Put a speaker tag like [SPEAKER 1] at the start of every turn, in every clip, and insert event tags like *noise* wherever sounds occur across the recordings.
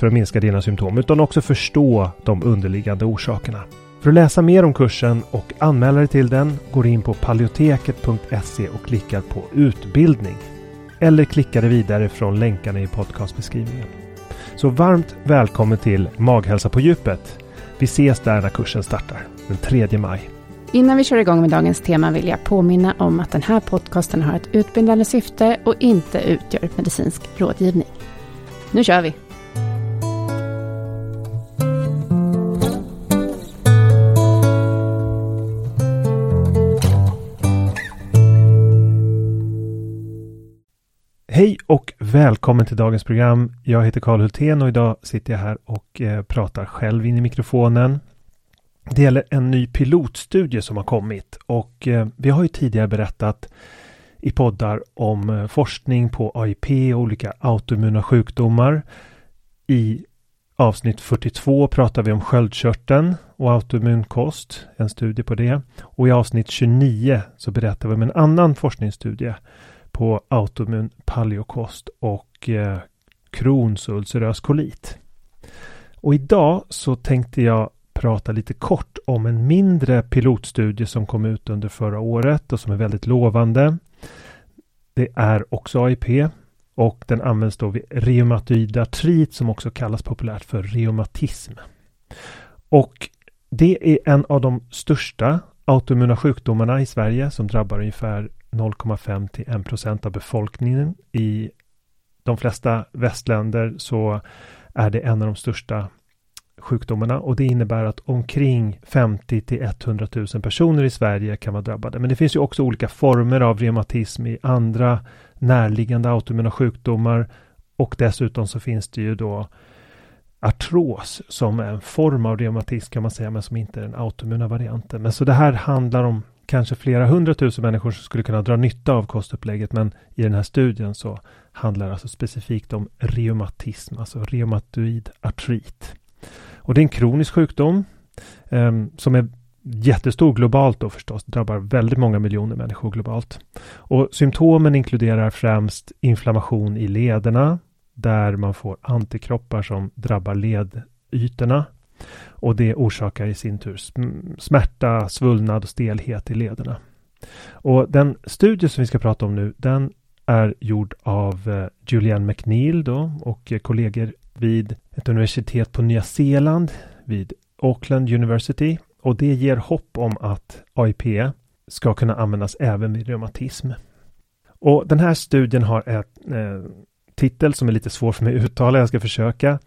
[SPEAKER 1] för att minska dina symptom utan också förstå de underliggande orsakerna. För att läsa mer om kursen och anmäla dig till den går in på paleoteket.se och klickar på utbildning. Eller klickar dig vidare från länkarna i podcastbeskrivningen. Så varmt välkommen till Maghälsa på djupet. Vi ses där när kursen startar den 3 maj.
[SPEAKER 2] Innan vi kör igång med dagens tema vill jag påminna om att den här podcasten har ett utbildande syfte och inte utgör medicinsk rådgivning. Nu kör vi!
[SPEAKER 1] Hej och välkommen till dagens program. Jag heter Karl Hultén och idag sitter jag här och eh, pratar själv in i mikrofonen. Det gäller en ny pilotstudie som har kommit och eh, vi har ju tidigare berättat i poddar om eh, forskning på AIP och olika autoimmuna sjukdomar. I avsnitt 42 pratar vi om sköldkörteln och autoimmun kost, en studie på det. Och i avsnitt 29 så berättar vi om en annan forskningsstudie på autoimmun paleokost och eh, Crohns ulcerös kolit. Och idag så tänkte jag prata lite kort om en mindre pilotstudie som kom ut under förra året och som är väldigt lovande. Det är också AIP och den används då vid reumatoid artrit som också kallas populärt för reumatism. Och det är en av de största autoimmuna sjukdomarna i Sverige som drabbar ungefär 0,5 till 1 procent av befolkningen. I de flesta västländer så är det en av de största sjukdomarna och det innebär att omkring 50 till 100 000 personer i Sverige kan vara drabbade. Men det finns ju också olika former av reumatism i andra närliggande autoimmuna sjukdomar och dessutom så finns det ju då artros som är en form av reumatism kan man säga men som inte är den autoimmuna varianten. Men så det här handlar om kanske flera hundratusen människor som skulle kunna dra nytta av kostupplägget men i den här studien så handlar det alltså specifikt om reumatism, alltså reumatoid artrit. Och det är en kronisk sjukdom eh, som är jättestor globalt då förstås, drabbar väldigt många miljoner människor globalt. Och symptomen inkluderar främst inflammation i lederna, där man får antikroppar som drabbar ledytorna. Och det orsakar i sin tur smärta, svullnad och stelhet i lederna. Och den studie som vi ska prata om nu, den är gjord av Julian Julianne McNeil då och kollegor vid ett universitet på Nya Zeeland vid Auckland University. Och det ger hopp om att AIP ska kunna användas även vid reumatism. Och den här studien har ett eh, titel som är lite svår för mig att uttala. Jag ska försöka.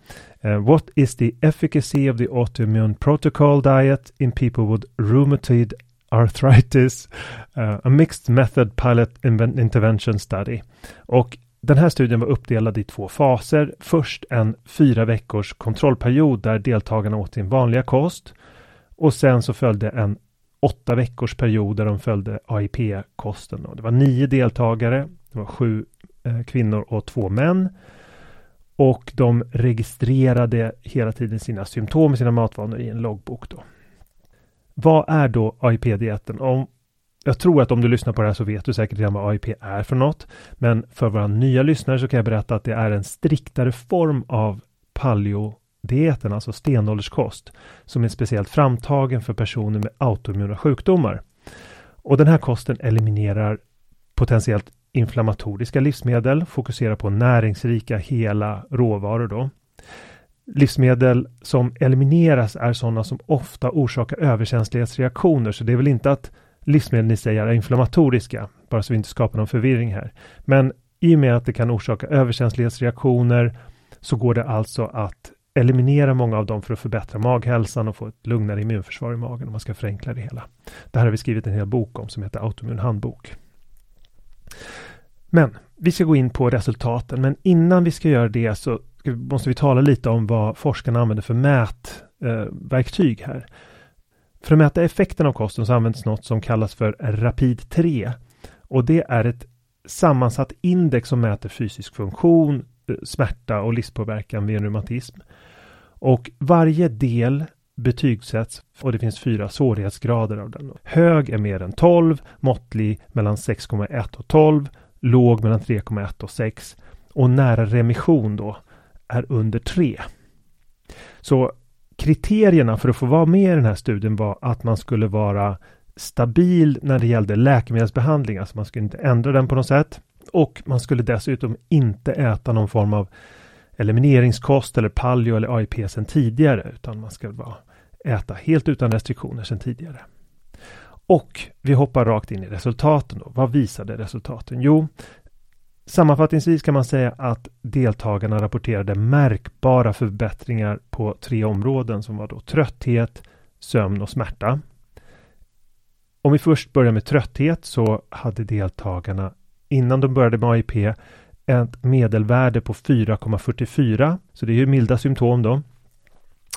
[SPEAKER 1] Uh, what is the efficacy of the autoimmune protocol diet in people with rheumatoid arthritis? Uh, a mixed method pilot intervention study. Och Den här studien var uppdelad i två faser. Först en fyra veckors kontrollperiod där deltagarna åt sin vanliga kost och sen så följde en åtta veckors period där de följde AIP-kosten. Det var nio deltagare, det var sju Eh, kvinnor och två män. Och de registrerade hela tiden sina symptom och sina matvanor i en loggbok. Då. Vad är då AIP-dieten? Om jag tror att om du lyssnar på det här så vet du säkert redan vad AIP är för något. Men för våra nya lyssnare så kan jag berätta att det är en striktare form av paleo-dieten, alltså stenålderskost, som är speciellt framtagen för personer med autoimmuna sjukdomar. Och den här kosten eliminerar potentiellt inflammatoriska livsmedel, fokusera på näringsrika hela råvaror då. Livsmedel som elimineras är sådana som ofta orsakar överkänslighetsreaktioner, så det är väl inte att livsmedlen i sig är inflammatoriska, bara så vi inte skapar någon förvirring här. Men i och med att det kan orsaka överkänslighetsreaktioner så går det alltså att eliminera många av dem för att förbättra maghälsan och få ett lugnare immunförsvar i magen om man ska förenkla det hela. Det här har vi skrivit en hel bok om som heter Autoimmun handbok. Men vi ska gå in på resultaten, men innan vi ska göra det så måste vi tala lite om vad forskarna använder för mätverktyg eh, här. För att mäta effekten av kosten så används något som kallas för Rapid 3 och det är ett sammansatt index som mäter fysisk funktion, eh, smärta och livspåverkan vid en reumatism. Och varje del betygsätts och det finns fyra svårighetsgrader av den. Hög är mer än 12, måttlig mellan 6,1 och 12, låg mellan 3,1 och 6 och nära remission då är under 3. Så kriterierna för att få vara med i den här studien var att man skulle vara stabil när det gällde läkemedelsbehandling, alltså man skulle inte ändra den på något sätt. Och man skulle dessutom inte äta någon form av elimineringskost eller paleo eller AIP sedan tidigare, utan man ska bara äta helt utan restriktioner sedan tidigare. Och vi hoppar rakt in i resultaten. Då. Vad visade resultaten? Jo, Sammanfattningsvis kan man säga att deltagarna rapporterade märkbara förbättringar på tre områden som var då trötthet, sömn och smärta. Om vi först börjar med trötthet så hade deltagarna innan de började med AIP ett medelvärde på 4,44 så det är ju milda symptom då.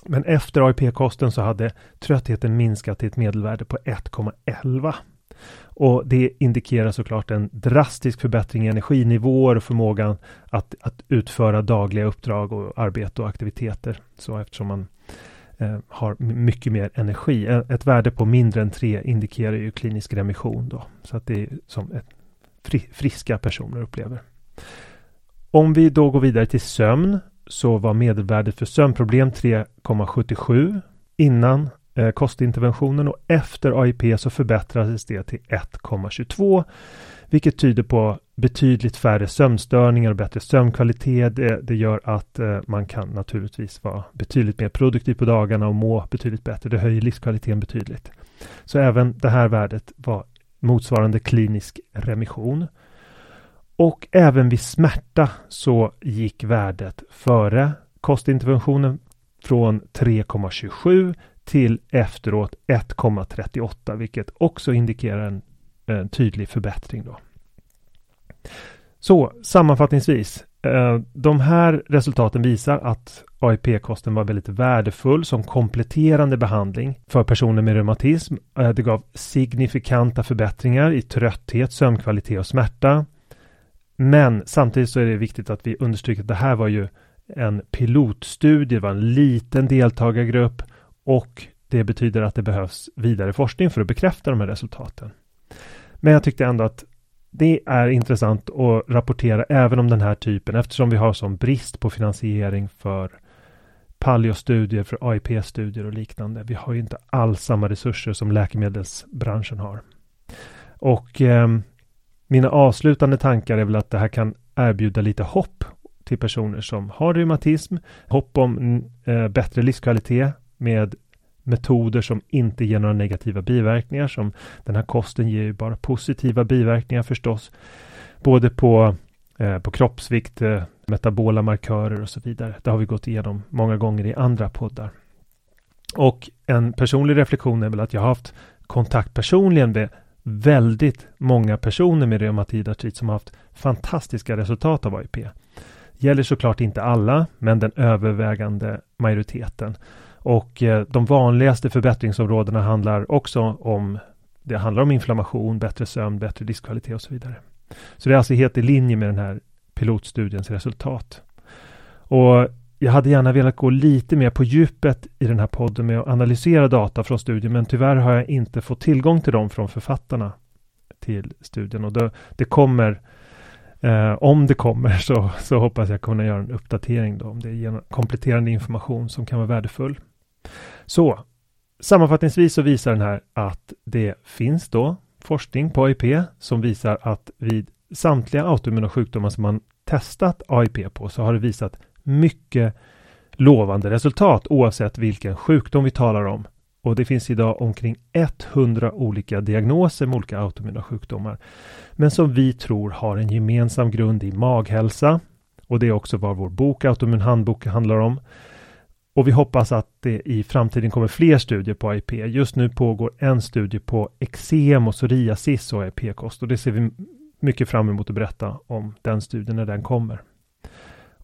[SPEAKER 1] Men efter AIP-kosten så hade tröttheten minskat till ett medelvärde på 1,11. Och det indikerar såklart en drastisk förbättring i energinivåer och förmågan att, att utföra dagliga uppdrag och arbete och aktiviteter. Så eftersom man eh, har mycket mer energi. Eh, ett värde på mindre än 3 indikerar ju klinisk remission då. Så att det är som ett friska personer upplever. Om vi då går vidare till sömn så var medelvärdet för sömnproblem 3,77 innan eh, kostinterventionen och efter AIP så förbättrades det till 1,22 vilket tyder på betydligt färre sömnstörningar och bättre sömnkvalitet. Det, det gör att eh, man kan naturligtvis vara betydligt mer produktiv på dagarna och må betydligt bättre. Det höjer livskvaliteten betydligt. Så även det här värdet var motsvarande klinisk remission. Och även vid smärta så gick värdet före kostinterventionen från 3,27 till efteråt 1,38 vilket också indikerar en, en, tydlig förbättring. Då. Så sammanfattningsvis. Eh, de här resultaten visar att AIP-kosten var väldigt värdefull som kompletterande behandling för personer med reumatism. Eh, det gav signifikanta förbättringar i trötthet, sömnkvalitet och smärta. Men samtidigt så är det viktigt att vi understryker att det här var ju en pilotstudie, det var en liten deltagargrupp och det betyder att det behövs vidare forskning för att bekräfta de här resultaten. Men jag tyckte ändå att det är intressant att rapportera även om den här typen eftersom vi har sån brist på finansiering för paleostudier, för AIP-studier och liknande. Vi har ju inte alls samma resurser som läkemedelsbranschen har. Och eh, mina avslutande tankar är väl att det här kan erbjuda lite hopp till personer som har reumatism, hopp om eh, bättre livskvalitet med metoder som inte ger några negativa biverkningar som den här kosten ger ju bara positiva biverkningar förstås. Både på, eh, på kroppsvikt, eh, metabola markörer och så vidare. Det har vi gått igenom många gånger i andra poddar. Och en personlig reflektion är väl att jag har haft kontakt personligen med väldigt många personer med reumatoid artrit som har haft fantastiska resultat av AIP. Gäller såklart inte alla, men den övervägande majoriteten. Och eh, de vanligaste förbättringsområdena handlar också om det handlar om inflammation, bättre sömn, bättre livskvalitet och så vidare. Så det är alltså helt i linje med den här pilotstudiens resultat. Och jag hade gärna velat gå lite mer på djupet i den här podden med att analysera data från studien, men tyvärr har jag inte fått tillgång till dem från författarna till studien och det, det kommer eh, om det kommer *laughs* så, så hoppas jag kunna göra en uppdatering då om det är kompletterande information som kan vara värdefull. Så sammanfattningsvis så visar den här att det finns då forskning på AIP som visar att vid samtliga autoimmuna sjukdomar som man testat AIP på så har det visat mycket lovande resultat oavsett vilken sjukdom vi talar om. Och det finns idag omkring 100 olika diagnoser med olika autoimmuna sjukdomar. Men som vi tror har en gemensam grund i maghälsa. Och det är också vad vår bok Autoimmun handbok handlar om. Och vi hoppas att det i framtiden kommer fler studier på AIP. Just nu pågår en studie på eksem och psoriasis och AIP-kost och det ser vi mycket fram emot att berätta om den studien när den kommer.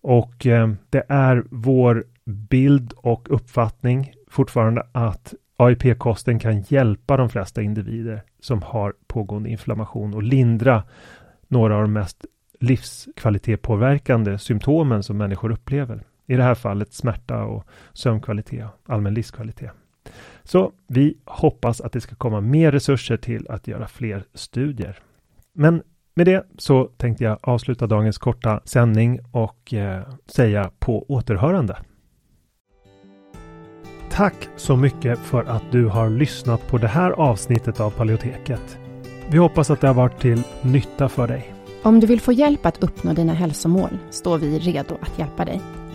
[SPEAKER 1] Och eh, det är vår bild och uppfattning fortfarande att AIP-kosten kan hjälpa de flesta individer som har pågående inflammation och lindra några av de mest livskvalitetpåverkande symptomen som människor upplever. I det här fallet smärta och sömnkvalitet, allmän livskvalitet. Så vi hoppas att det ska komma mer resurser till att göra fler studier. Men med det så tänkte jag avsluta dagens korta sändning och eh, säga på återhörande. Tack så mycket för att du har lyssnat på det här avsnittet av Paleoteket. Vi hoppas att det har varit till nytta för dig.
[SPEAKER 2] Om du vill få hjälp att uppnå dina hälsomål står vi redo att hjälpa dig.